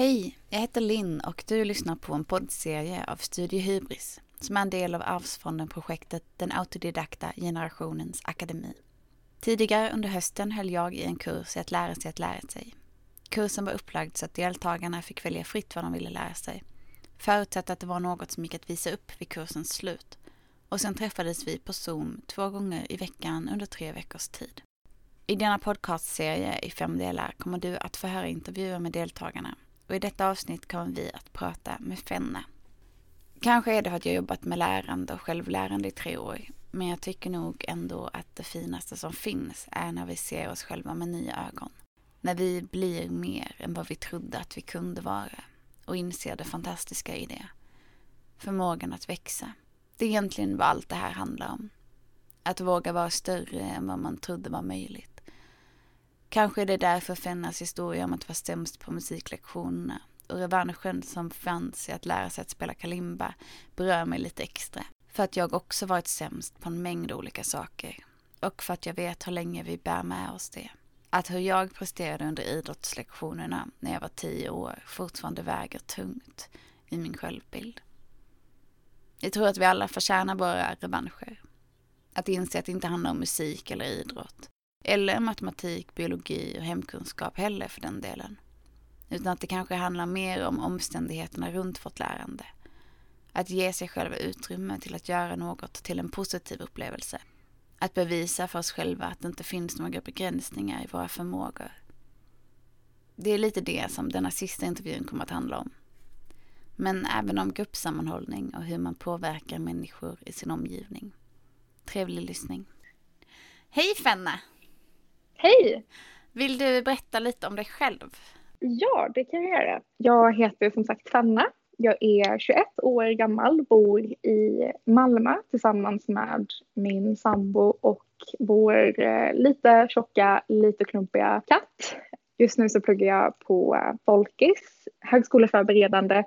Hej, jag heter Linn och du lyssnar på en poddserie av Studio Hybris som är en del av Arvsfonden-projektet Den autodidakta generationens akademi. Tidigare under hösten höll jag i en kurs i att lära sig att lära sig. Kursen var upplagd så att deltagarna fick välja fritt vad de ville lära sig, förutsatt att det var något som gick att visa upp vid kursens slut. Och sen träffades vi på Zoom två gånger i veckan under tre veckors tid. I denna podcastserie i fem delar kommer du att få höra intervjuer med deltagarna och i detta avsnitt kommer vi att prata med Fenne. Kanske är det för att jag jobbat med lärande och självlärande i tre år, men jag tycker nog ändå att det finaste som finns är när vi ser oss själva med nya ögon. När vi blir mer än vad vi trodde att vi kunde vara och inser det fantastiska i det. Förmågan att växa. Det är egentligen vad allt det här handlar om. Att våga vara större än vad man trodde var möjligt. Kanske är det därför Fennas historia om att vara sämst på musiklektionerna och revanschen som fanns i att lära sig att spela kalimba berör mig lite extra. För att jag också varit sämst på en mängd olika saker. Och för att jag vet hur länge vi bär med oss det. Att hur jag presterade under idrottslektionerna när jag var tio år fortfarande väger tungt i min självbild. Jag tror att vi alla förtjänar våra revanscher. Att inse att det inte handlar om musik eller idrott. Eller matematik, biologi och hemkunskap heller för den delen. Utan att det kanske handlar mer om omständigheterna runt vårt lärande. Att ge sig själv utrymme till att göra något till en positiv upplevelse. Att bevisa för oss själva att det inte finns några begränsningar i våra förmågor. Det är lite det som denna sista intervjun kommer att handla om. Men även om gruppsammanhållning och hur man påverkar människor i sin omgivning. Trevlig lyssning. Hej Fenna! Hej! Vill du berätta lite om dig själv? Ja, det kan jag göra. Jag heter som sagt Fanna. Jag är 21 år gammal, bor i Malmö tillsammans med min sambo och vår eh, lite tjocka, lite klumpiga katt. Just nu så pluggar jag på Folkis, högskoleförberedande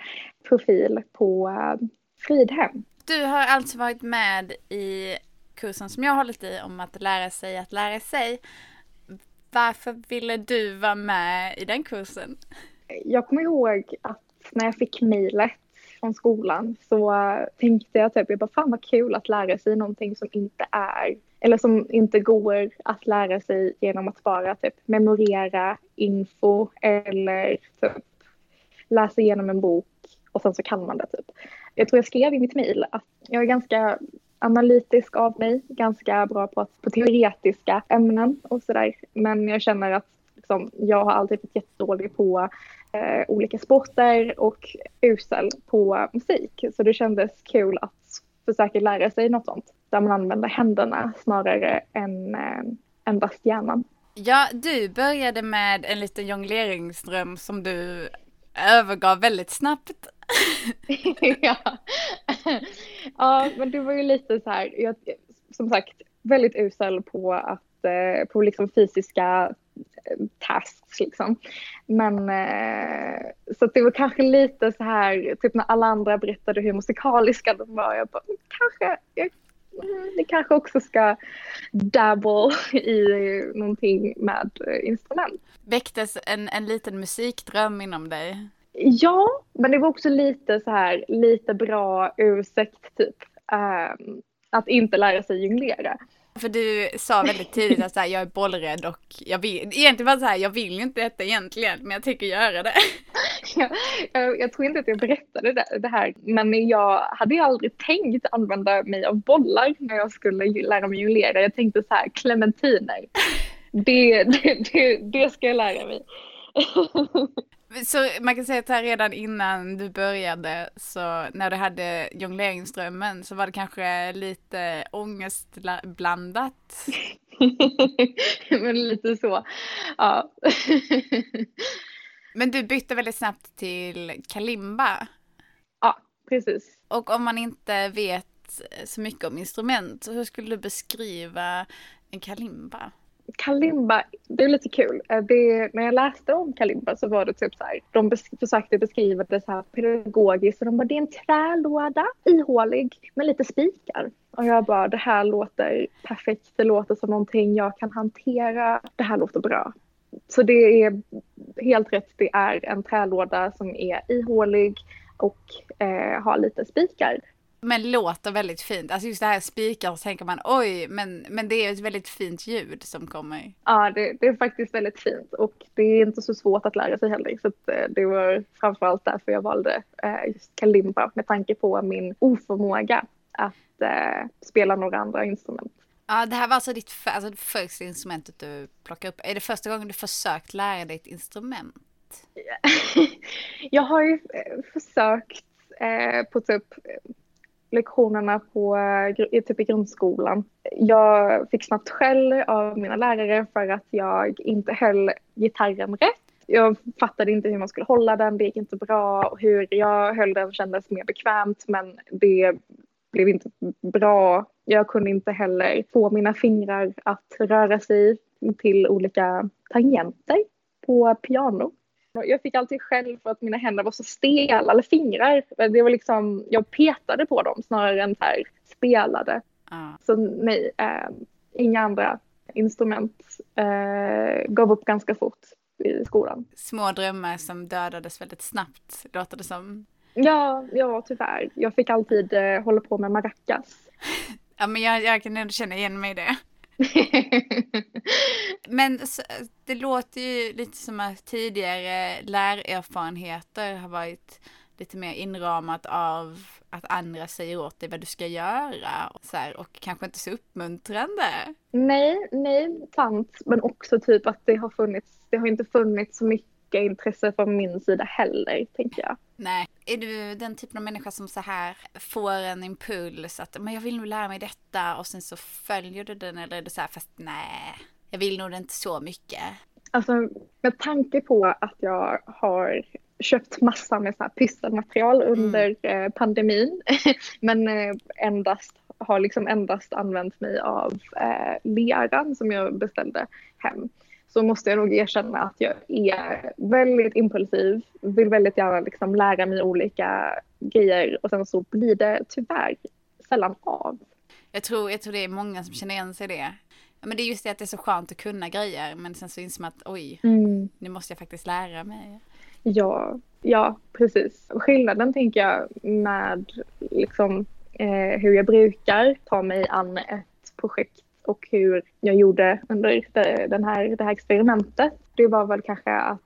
profil på eh, Fridhem. Du har alltså varit med i kursen som jag hållit i om att lära sig att lära sig. Varför ville du vara med i den kursen? Jag kommer ihåg att när jag fick mejlet från skolan så tänkte jag typ, jag bara fan vad kul att lära sig någonting som inte är, eller som inte går att lära sig genom att bara typ memorera info eller typ läsa igenom en bok och sen så kan man det typ. Jag tror jag skrev i mitt mejl att jag är ganska analytisk av mig, ganska bra på, på teoretiska ämnen och sådär. Men jag känner att liksom, jag har alltid varit jättedålig på eh, olika sporter och usel på musik. Så det kändes kul att försöka lära sig något sånt där man använder händerna snarare än eh, endast hjärnan. Ja, du började med en liten jongleringsdröm som du övergav väldigt snabbt. ja. ja, men det var ju lite så här, jag, som sagt, väldigt usel på att, eh, på liksom fysiska eh, tasks liksom. Men eh, så det var kanske lite så här, typ när alla andra berättade hur musikaliska de var, jag bara, kanske, jag, mm, det kanske också ska dabble i någonting med eh, instrument. Väcktes en, en liten musikdröm inom dig? Ja, men det var också lite så här, lite bra ursäkt typ. Um, att inte lära sig jonglera. För du sa väldigt tidigt att så här, jag är bollrädd och jag vill, egentligen var det så här, jag vill inte detta egentligen, men jag tänker göra det. jag, jag, jag, tror inte att jag berättade det, det, här, men jag hade ju aldrig tänkt använda mig av bollar när jag skulle lära mig jonglera. Jag tänkte så här, clementiner. Det, det, det, det ska jag lära mig. Så man kan säga att här redan innan du började, så när du hade jongleringsdrömmen så var det kanske lite ångestblandat? Men lite så, ja. Men du bytte väldigt snabbt till kalimba? Ja, precis. Och om man inte vet så mycket om instrument, hur skulle du beskriva en kalimba? Kalimba, det är lite kul. Eh, det, när jag läste om kalimba så var det typ så här, de bes, försökte beskriva det så här pedagogiskt. Och de bara, det är en trälåda, ihålig, med lite spikar. Och jag bara, det här låter perfekt. Det låter som någonting jag kan hantera. Det här låter bra. så det är helt rätt, det är en trälåda som är ihålig och eh, har lite spikar. Men låter väldigt fint. Alltså just det här spikar så tänker man oj, men, men det är ett väldigt fint ljud som kommer. Ja, det, det är faktiskt väldigt fint och det är inte så svårt att lära sig heller. Så eh, det var framförallt därför jag valde eh, just kalimba med tanke på min oförmåga att eh, spela några andra instrument. Ja, det här var alltså ditt för, alltså det första instrumentet du plockade upp. Är det första gången du försökt lära dig ett instrument? jag har ju eh, försökt eh, på typ lektionerna på, eh, typ i grundskolan. Jag fick snabbt skäll av mina lärare för att jag inte höll gitarren rätt. Jag fattade inte hur man skulle hålla den, det gick inte bra. Och hur jag höll den kändes mer bekvämt men det blev inte bra. Jag kunde inte heller få mina fingrar att röra sig till olika tangenter på piano. Jag fick alltid skäll för att mina händer var så stela, eller fingrar. Det var liksom, jag petade på dem snarare än här spelade. Ah. Så nej, äh, inga andra instrument. Äh, gav upp ganska fort i skolan. Små drömmar som dödades väldigt snabbt, låter det som. Ja, ja tyvärr. Jag fick alltid äh, hålla på med maracas. ja, men jag, jag kan ändå känna igen mig i det. Men det låter ju lite som att tidigare lärerfarenheter har varit lite mer inramat av att andra säger åt dig vad du ska göra och, så här, och kanske inte så uppmuntrande. Nej, nej, sant. Men också typ att det har funnits, det har inte funnits så mycket intresse från min sida heller, tänker jag. Nej, är du den typen av människa som så här får en impuls att men jag vill nog lära mig detta och sen så följer du den eller är det så här fast nej, jag vill nog inte så mycket? Alltså med tanke på att jag har köpt massa med så här pysselmaterial mm. under mm. pandemin men eh, endast har liksom endast använt mig av eh, leran som jag beställde hem så måste jag nog erkänna att jag är väldigt impulsiv, vill väldigt gärna liksom lära mig olika grejer och sen så blir det tyvärr sällan av. Jag tror, jag tror det är många som känner igen sig i det. Men det är just det att det är så skönt att kunna grejer men sen så inser man att oj, mm. nu måste jag faktiskt lära mig. Ja, ja precis. Skillnaden tänker jag med liksom, eh, hur jag brukar ta mig an ett projekt och hur jag gjorde under den här, det här experimentet. Det var väl kanske att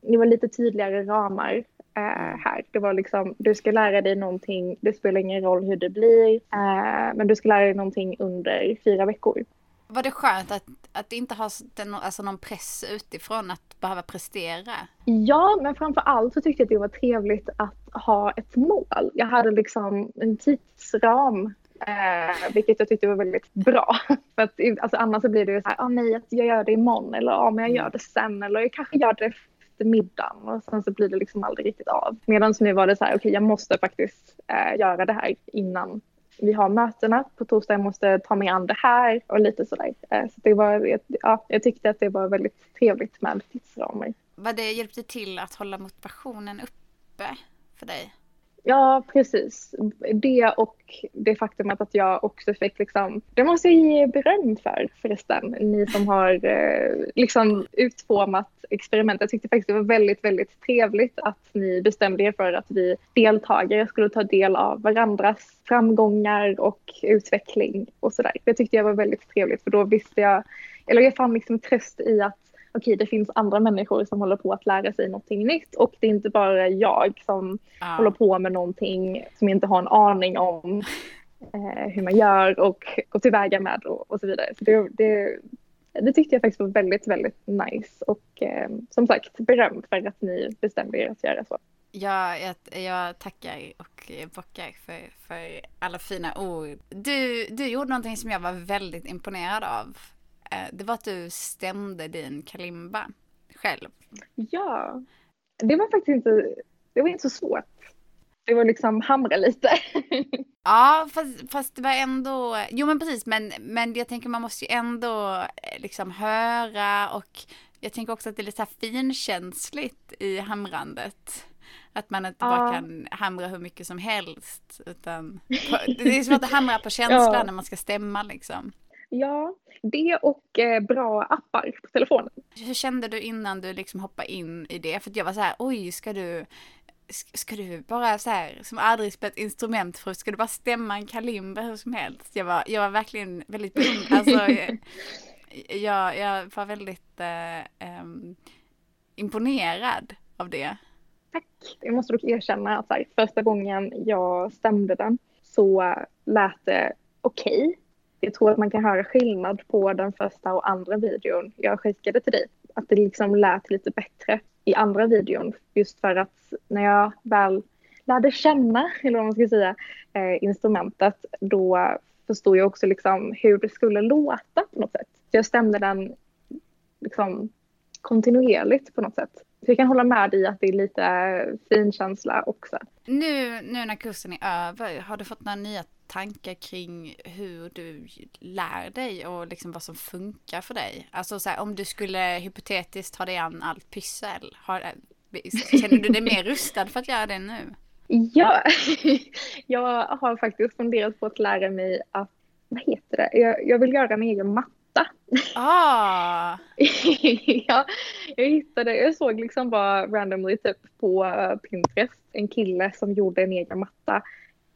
det var lite tydligare ramar eh, här. Det var liksom, du ska lära dig någonting, det spelar ingen roll hur det blir, eh, men du ska lära dig någonting under fyra veckor. Var det skönt att, att inte ha den, alltså någon press utifrån att behöva prestera? Ja, men framför allt så tyckte jag att det var trevligt att ha ett mål. Jag hade liksom en tidsram Eh, vilket jag tyckte var väldigt bra. För att, alltså, annars så blir det ju så här, ah, nej jag gör det imorgon eller ah, men jag gör det sen eller jag kanske gör det efter middagen och sen så blir det liksom aldrig riktigt av. Medan nu var det så här, okej okay, jag måste faktiskt eh, göra det här innan vi har mötena. På torsdag jag måste ta mig an det här och lite sådär. Eh, så det var, ja, jag tyckte att det var väldigt trevligt med tidsramar. Vad det hjälpte till att hålla motivationen uppe för dig? Ja, precis. Det och det faktumet att jag också fick liksom, det måste jag ge beröm för förresten, ni som har eh, liksom utformat experimentet. Jag tyckte faktiskt det var väldigt, väldigt trevligt att ni bestämde er för att vi deltagare skulle ta del av varandras framgångar och utveckling och sådär. Det tyckte jag var väldigt trevligt för då visste jag, eller jag fann liksom tröst i att okej, det finns andra människor som håller på att lära sig någonting nytt och det är inte bara jag som ah. håller på med någonting som jag inte har en aning om eh, hur man gör och går tillväga med och, och så vidare. Så det, det, det, tyckte jag faktiskt var väldigt, väldigt nice och eh, som sagt beröm för att ni bestämde er att göra så. Ja, jag, jag tackar och bockar för, för alla fina ord. Du, du gjorde någonting som jag var väldigt imponerad av. Eh, det var att du stämde din kalimba själv. Ja, det var faktiskt inte, det var inte så svårt. Det var liksom hamra lite. ja, fast, fast, det var ändå, jo men precis, men, men jag tänker man måste ju ändå eh, liksom höra och jag tänker också att det är lite så här finkänsligt i hamrandet. Att man inte ja. bara kan hamra hur mycket som helst. Utan det är svårt att hamra på känslan ja. när man ska stämma liksom. Ja, det och eh, bra appar på telefonen. Hur kände du innan du liksom hoppade in i det? För jag var så här, oj, ska du, ska du bara så här, som aldrig spelat instrument förut, ska du bara stämma en kalimba hur som helst? Jag var, jag var verkligen väldigt beundrad. Alltså, jag, jag var väldigt eh, um, imponerad av det. Tack. Jag måste dock erkänna att här, första gången jag stämde den så lät det okej. Okay. Jag tror att man kan höra skillnad på den första och andra videon jag skickade till dig. Att det liksom lät lite bättre i andra videon. Just för att när jag väl lärde känna, eller vad man ska säga, eh, instrumentet, då förstod jag också liksom hur det skulle låta på något sätt. Så jag stämde den liksom kontinuerligt på något sätt. Så jag kan hålla med dig i att det är lite fin känsla också. Nu, nu när kursen är över, har du fått några nya tankar kring hur du lär dig och liksom vad som funkar för dig? Alltså så här, om du skulle hypotetiskt ta dig an allt pyssel, har, känner du dig mer rustad för att göra det nu? Ja, jag har faktiskt funderat på att lära mig att, vad heter det, jag, jag vill göra en egen matta. Ah! ja, jag hittade, jag såg liksom bara randomly typ på Pinterest en kille som gjorde en egen matta.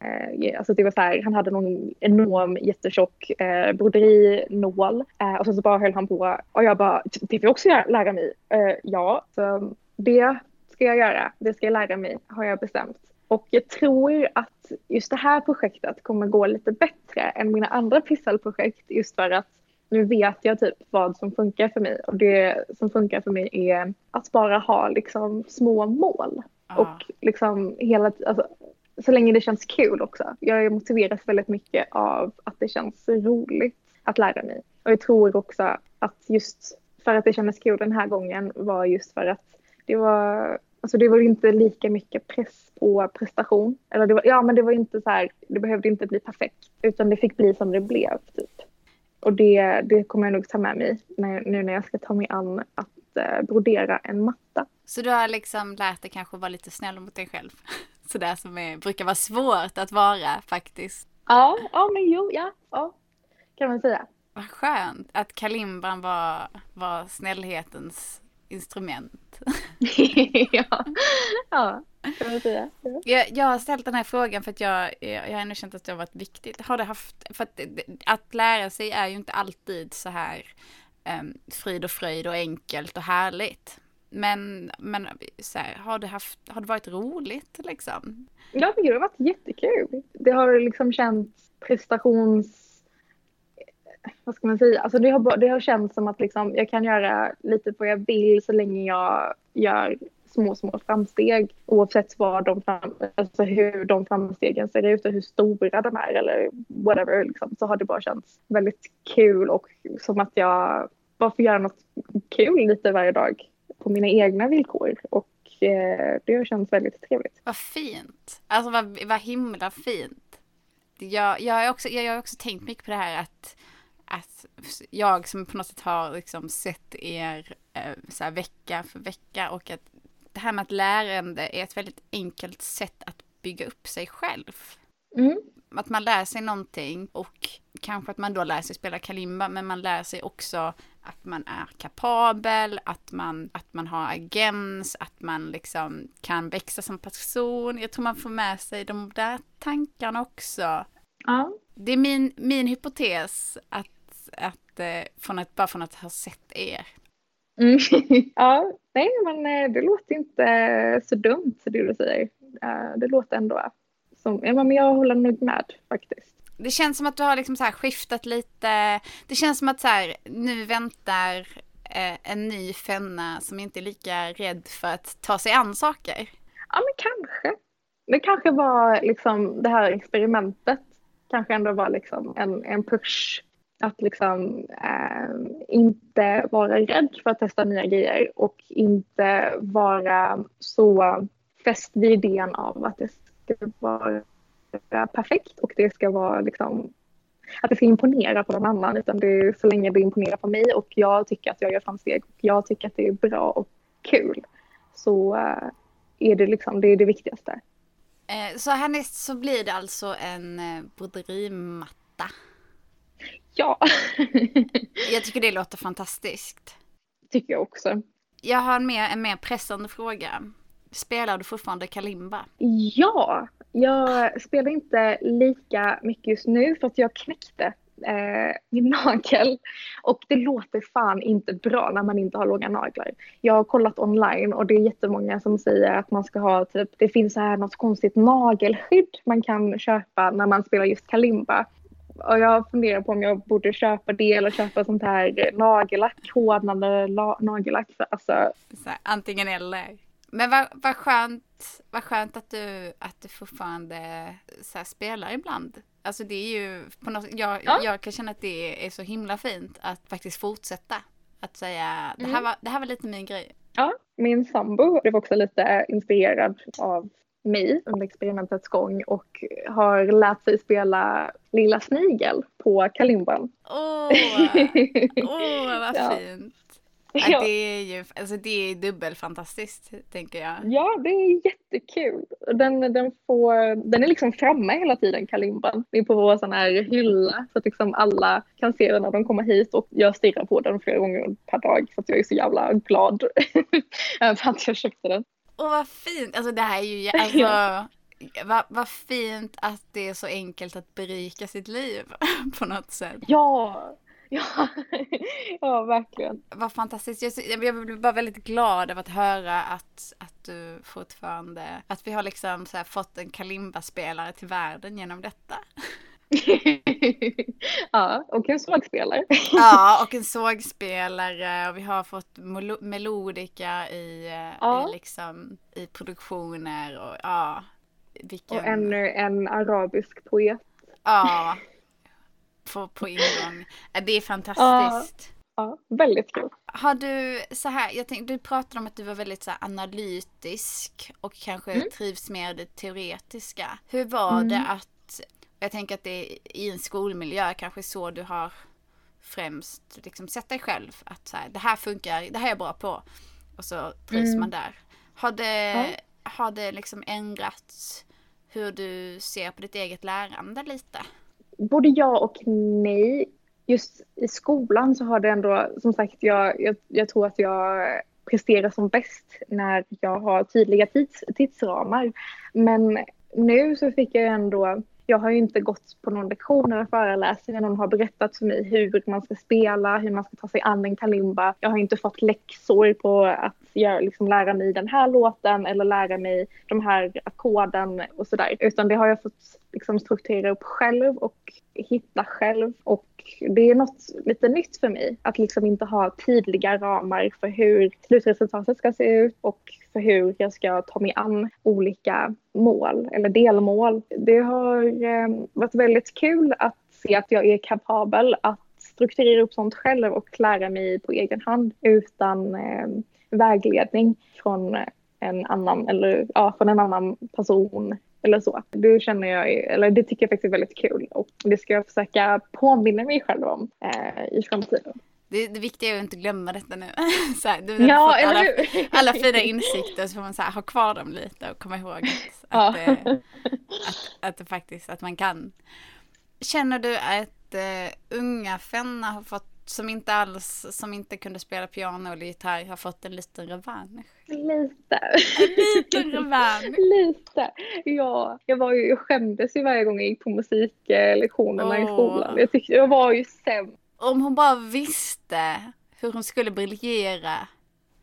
Eh, alltså det var så här, han hade någon enorm jättetjock eh, broderinål eh, och sen så bara höll han på och jag bara, det vill jag också lära mig. Eh, ja, så det ska jag göra, det ska jag lära mig har jag bestämt. Och jag tror att just det här projektet kommer gå lite bättre än mina andra pissalprojekt just för att nu vet jag typ vad som funkar för mig och det som funkar för mig är att bara ha liksom små mål. Ah. Och liksom hela alltså, så länge det känns kul också. Jag motiveras väldigt mycket av att det känns roligt att lära mig. Och jag tror också att just för att det kändes kul den här gången var just för att det var Alltså det var inte lika mycket press på prestation. Eller det var, ja men det var inte så här, det behövde inte bli perfekt. Utan det fick bli som det blev typ. Och det, det kommer jag nog ta med mig när, nu när jag ska ta mig an att eh, brodera en matta. Så du har liksom lärt dig kanske vara lite snäll mot dig själv? Sådär som är, brukar vara svårt att vara faktiskt. Ja, ja men jo, ja, ja. Kan man säga. Vad skönt att kalimban var, var snällhetens instrument. ja, ja, kan man säga. Ja. Jag, jag har ställt den här frågan för att jag, jag har ändå känt att det har varit viktigt. Har det haft, för att, att lära sig är ju inte alltid så här um, frid och fröjd och enkelt och härligt. Men, men så här, har, det haft, har det varit roligt liksom? Jag tycker det har varit jättekul. Det har liksom känts prestations vad ska man säga, alltså det har, det har känts som att liksom, jag kan göra lite vad jag vill så länge jag gör små, små framsteg oavsett vad de fram, alltså hur de framstegen ser ut och hur stora de är eller whatever liksom, så har det bara känts väldigt kul och som att jag bara får göra något kul lite varje dag på mina egna villkor och eh, det har känts väldigt trevligt. Vad fint! Alltså vad, vad himla fint! Jag, jag, har också, jag, jag har också tänkt mycket på det här att att jag som på något sätt har liksom sett er eh, så här, vecka för vecka och att det här med att lärande är ett väldigt enkelt sätt att bygga upp sig själv. Mm. Att man lär sig någonting och kanske att man då lär sig spela kalimba men man lär sig också att man är kapabel, att man, att man har agens, att man liksom kan växa som person. Jag tror man får med sig de där tankarna också. Ja. Det är min, min hypotes att att, eh, från att, bara från att ha sett er. Mm. ja, nej men eh, det låter inte så dumt det du säger. Det låter ändå som, ja men jag håller nog med faktiskt. Det känns som att du har liksom så skiftat lite. Det känns som att så här, nu väntar eh, en ny Fenna som inte är lika rädd för att ta sig an saker. Ja men kanske. Det kanske var liksom det här experimentet kanske ändå var liksom en, en push att liksom eh, inte vara rädd för att testa nya grejer och inte vara så fäst vid idén av att det ska vara perfekt och det ska vara liksom att det ska imponera på någon annan utan det är så länge det imponerar på mig och jag tycker att jag gör framsteg och jag tycker att det är bra och kul så eh, är det liksom det är det viktigaste. Eh, så härnäst så blir det alltså en eh, broderimatta Ja. jag tycker det låter fantastiskt. Tycker jag också. Jag har en mer, en mer pressande fråga. Spelar du fortfarande kalimba? Ja, jag spelar inte lika mycket just nu för att jag knäckte eh, min nagel. Och det låter fan inte bra när man inte har långa naglar. Jag har kollat online och det är jättemånga som säger att man ska ha typ, det finns så här något konstigt nagelskydd man kan köpa när man spelar just kalimba. Och jag funderar på om jag borde köpa det eller köpa sånt här nagellack, hårdnande nagellack. Alltså... Här, antingen eller. Men vad, vad, skönt, vad skönt att du, att du fortfarande så spelar ibland. Alltså det är ju på något, jag, ja. jag kan känna att det är så himla fint att faktiskt fortsätta. Att säga det här, mm. var, det här var lite min grej. Ja, min sambo blev också lite inspirerad av mig under experimentets gång och har lärt sig spela Lilla Snigel på kalimban. Åh, oh, vad ja. fint! Ja. Det är ju alltså det är dubbelfantastiskt, tänker jag. Ja, det är jättekul. Den, den, får, den är liksom framme hela tiden, kalimban. Det är på vår sån här hylla så att liksom alla kan se den när de kommer hit och jag stirrar på den flera gånger per dag så att jag är så jävla glad för att jag köpte den. Åh vad fint! Alltså det här är ju, alltså, vad, vad fint att det är så enkelt att berika sitt liv på något sätt. Ja, Ja, ja verkligen. Vad fantastiskt. Jag, jag blir bara väldigt glad över att höra att, att du fortfarande, att vi har liksom fått en kalimba-spelare till världen genom detta. ja, och en sågspelare. ja, och en sågspelare och vi har fått melodika i, eh, ja. i, liksom, i produktioner och ja. Vilken... Och ännu en arabisk poet. Ja, på, på ingång. Det är fantastiskt. Ja, ja, väldigt kul. Har du så här, jag tänkte, du pratade om att du var väldigt så analytisk och kanske mm. trivs med det teoretiska. Hur var mm. det att, jag tänker att det är i en skolmiljö kanske så du har främst liksom sett dig själv att så här, det här funkar, det här är jag bra på. Och så trivs mm. man där. Har det, ja. har det liksom ändrats hur du ser på ditt eget lärande lite? Både ja och nej. Just i skolan så har det ändå, som sagt, jag, jag, jag tror att jag presterar som bäst när jag har tydliga tids, tidsramar. Men nu så fick jag ändå jag har ju inte gått på någon lektion eller föreläsning där någon har berättat för mig hur man ska spela, hur man ska ta sig an en kalimba. Jag har inte fått läxor på att jag, liksom, lära mig den här låten eller lära mig de här ackorden och sådär. Utan det har jag fått liksom, strukturera upp själv och hitta själv. Och det är något lite nytt för mig att liksom inte ha tydliga ramar för hur slutresultatet ska se ut och för hur jag ska ta mig an olika mål eller delmål. Det har eh, varit väldigt kul att se att jag är kapabel att strukturera upp sånt själv och lära mig på egen hand utan eh, vägledning från en annan eller ja, från en annan person eller så. Det känner jag, eller det tycker jag faktiskt är väldigt kul och det ska jag försöka påminna mig själv om eh, i framtiden. Det, det viktiga är att inte glömma detta nu. så här, du ja, fått alla, alla fina insikter så får man så här, ha kvar dem lite och komma ihåg att, ja. att, att, att, det faktiskt, att man kan. Känner du att uh, unga Fenna har fått som inte alls, som inte kunde spela piano eller gitarr har fått en liten revansch. Lite. En liten revansch. Lite. Ja, jag var ju, jag skämdes ju varje gång jag gick på musiklektionerna oh. i skolan. Jag tyckte, jag var ju sämst. Om hon bara visste hur hon skulle briljera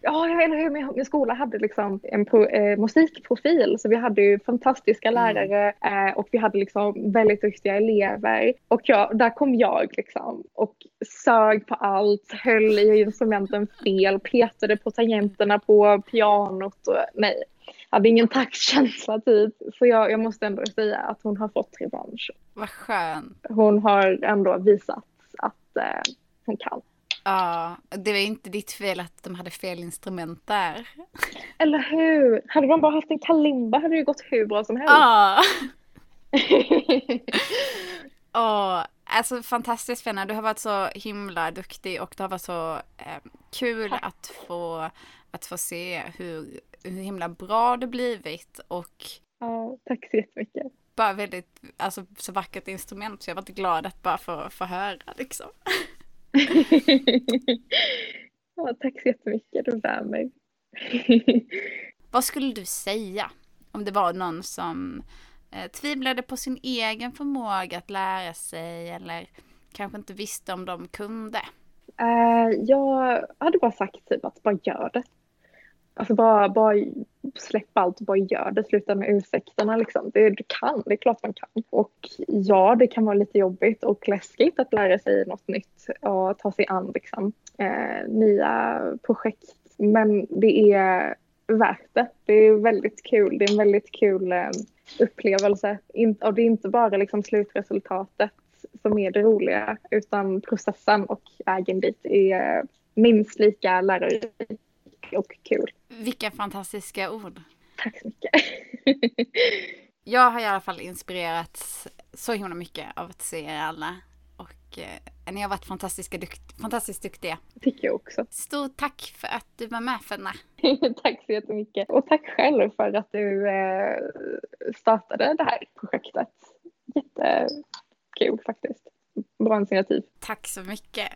Ja, eller hur. Min, min skola hade liksom en pro, eh, musikprofil så vi hade ju fantastiska mm. lärare eh, och vi hade liksom väldigt duktiga elever. Och jag, där kom jag liksom och sög på allt, höll i instrumenten fel, petade på tangenterna på pianot och nej. Hade ingen taktkänsla typ. Så jag, jag måste ändå säga att hon har fått revansch. Vad skönt. Hon har ändå visat att eh, hon kan. Ja, det var inte ditt fel att de hade fel instrument där. Eller hur? Hade de bara haft en kalimba hade det gått hur bra som helst. Ja. Åh, alltså fantastiskt Fenna, du har varit så himla duktig och det har varit så eh, kul att få, att få se hur, hur himla bra det blivit och Ja, tack så jättemycket. bara väldigt, alltså så vackert instrument så jag var inte glad att bara få, få höra liksom. ja, tack så jättemycket, du värmer. Vad skulle du säga om det var någon som eh, tvivlade på sin egen förmåga att lära sig eller kanske inte visste om de kunde? Uh, jag hade bara sagt typ att bara gör det. Alltså bara, bara släpp allt och bara gör det. Sluta med ursäkterna liksom. Det, du kan, det är klart man kan. Och ja, det kan vara lite jobbigt och läskigt att lära sig något nytt och ta sig an liksom, eh, nya projekt. Men det är värt det. Det är väldigt kul. Det är en väldigt kul eh, upplevelse. In, och det är inte bara liksom slutresultatet som är det roliga utan processen och vägen dit är minst lika lärorik och kul. Vilka fantastiska ord. Tack så mycket. jag har i alla fall inspirerats så himla mycket av att se er alla. Och eh, ni har varit fantastiska, dukt, fantastiskt duktiga. tycker jag också. Stort tack för att du var med Fenna. tack så jättemycket. Och tack själv för att du eh, startade det här projektet. Jättekul faktiskt. Bra initiativ. Tack så mycket.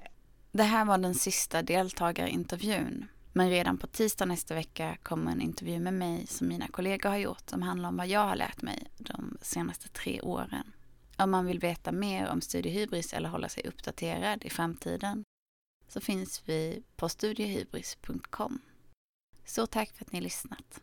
Det här var den sista deltagarintervjun. Men redan på tisdag nästa vecka kommer en intervju med mig som mina kollegor har gjort som handlar om vad jag har lärt mig de senaste tre åren. Om man vill veta mer om Studiehybris eller hålla sig uppdaterad i framtiden så finns vi på studiehybris.com. Så tack för att ni lyssnat.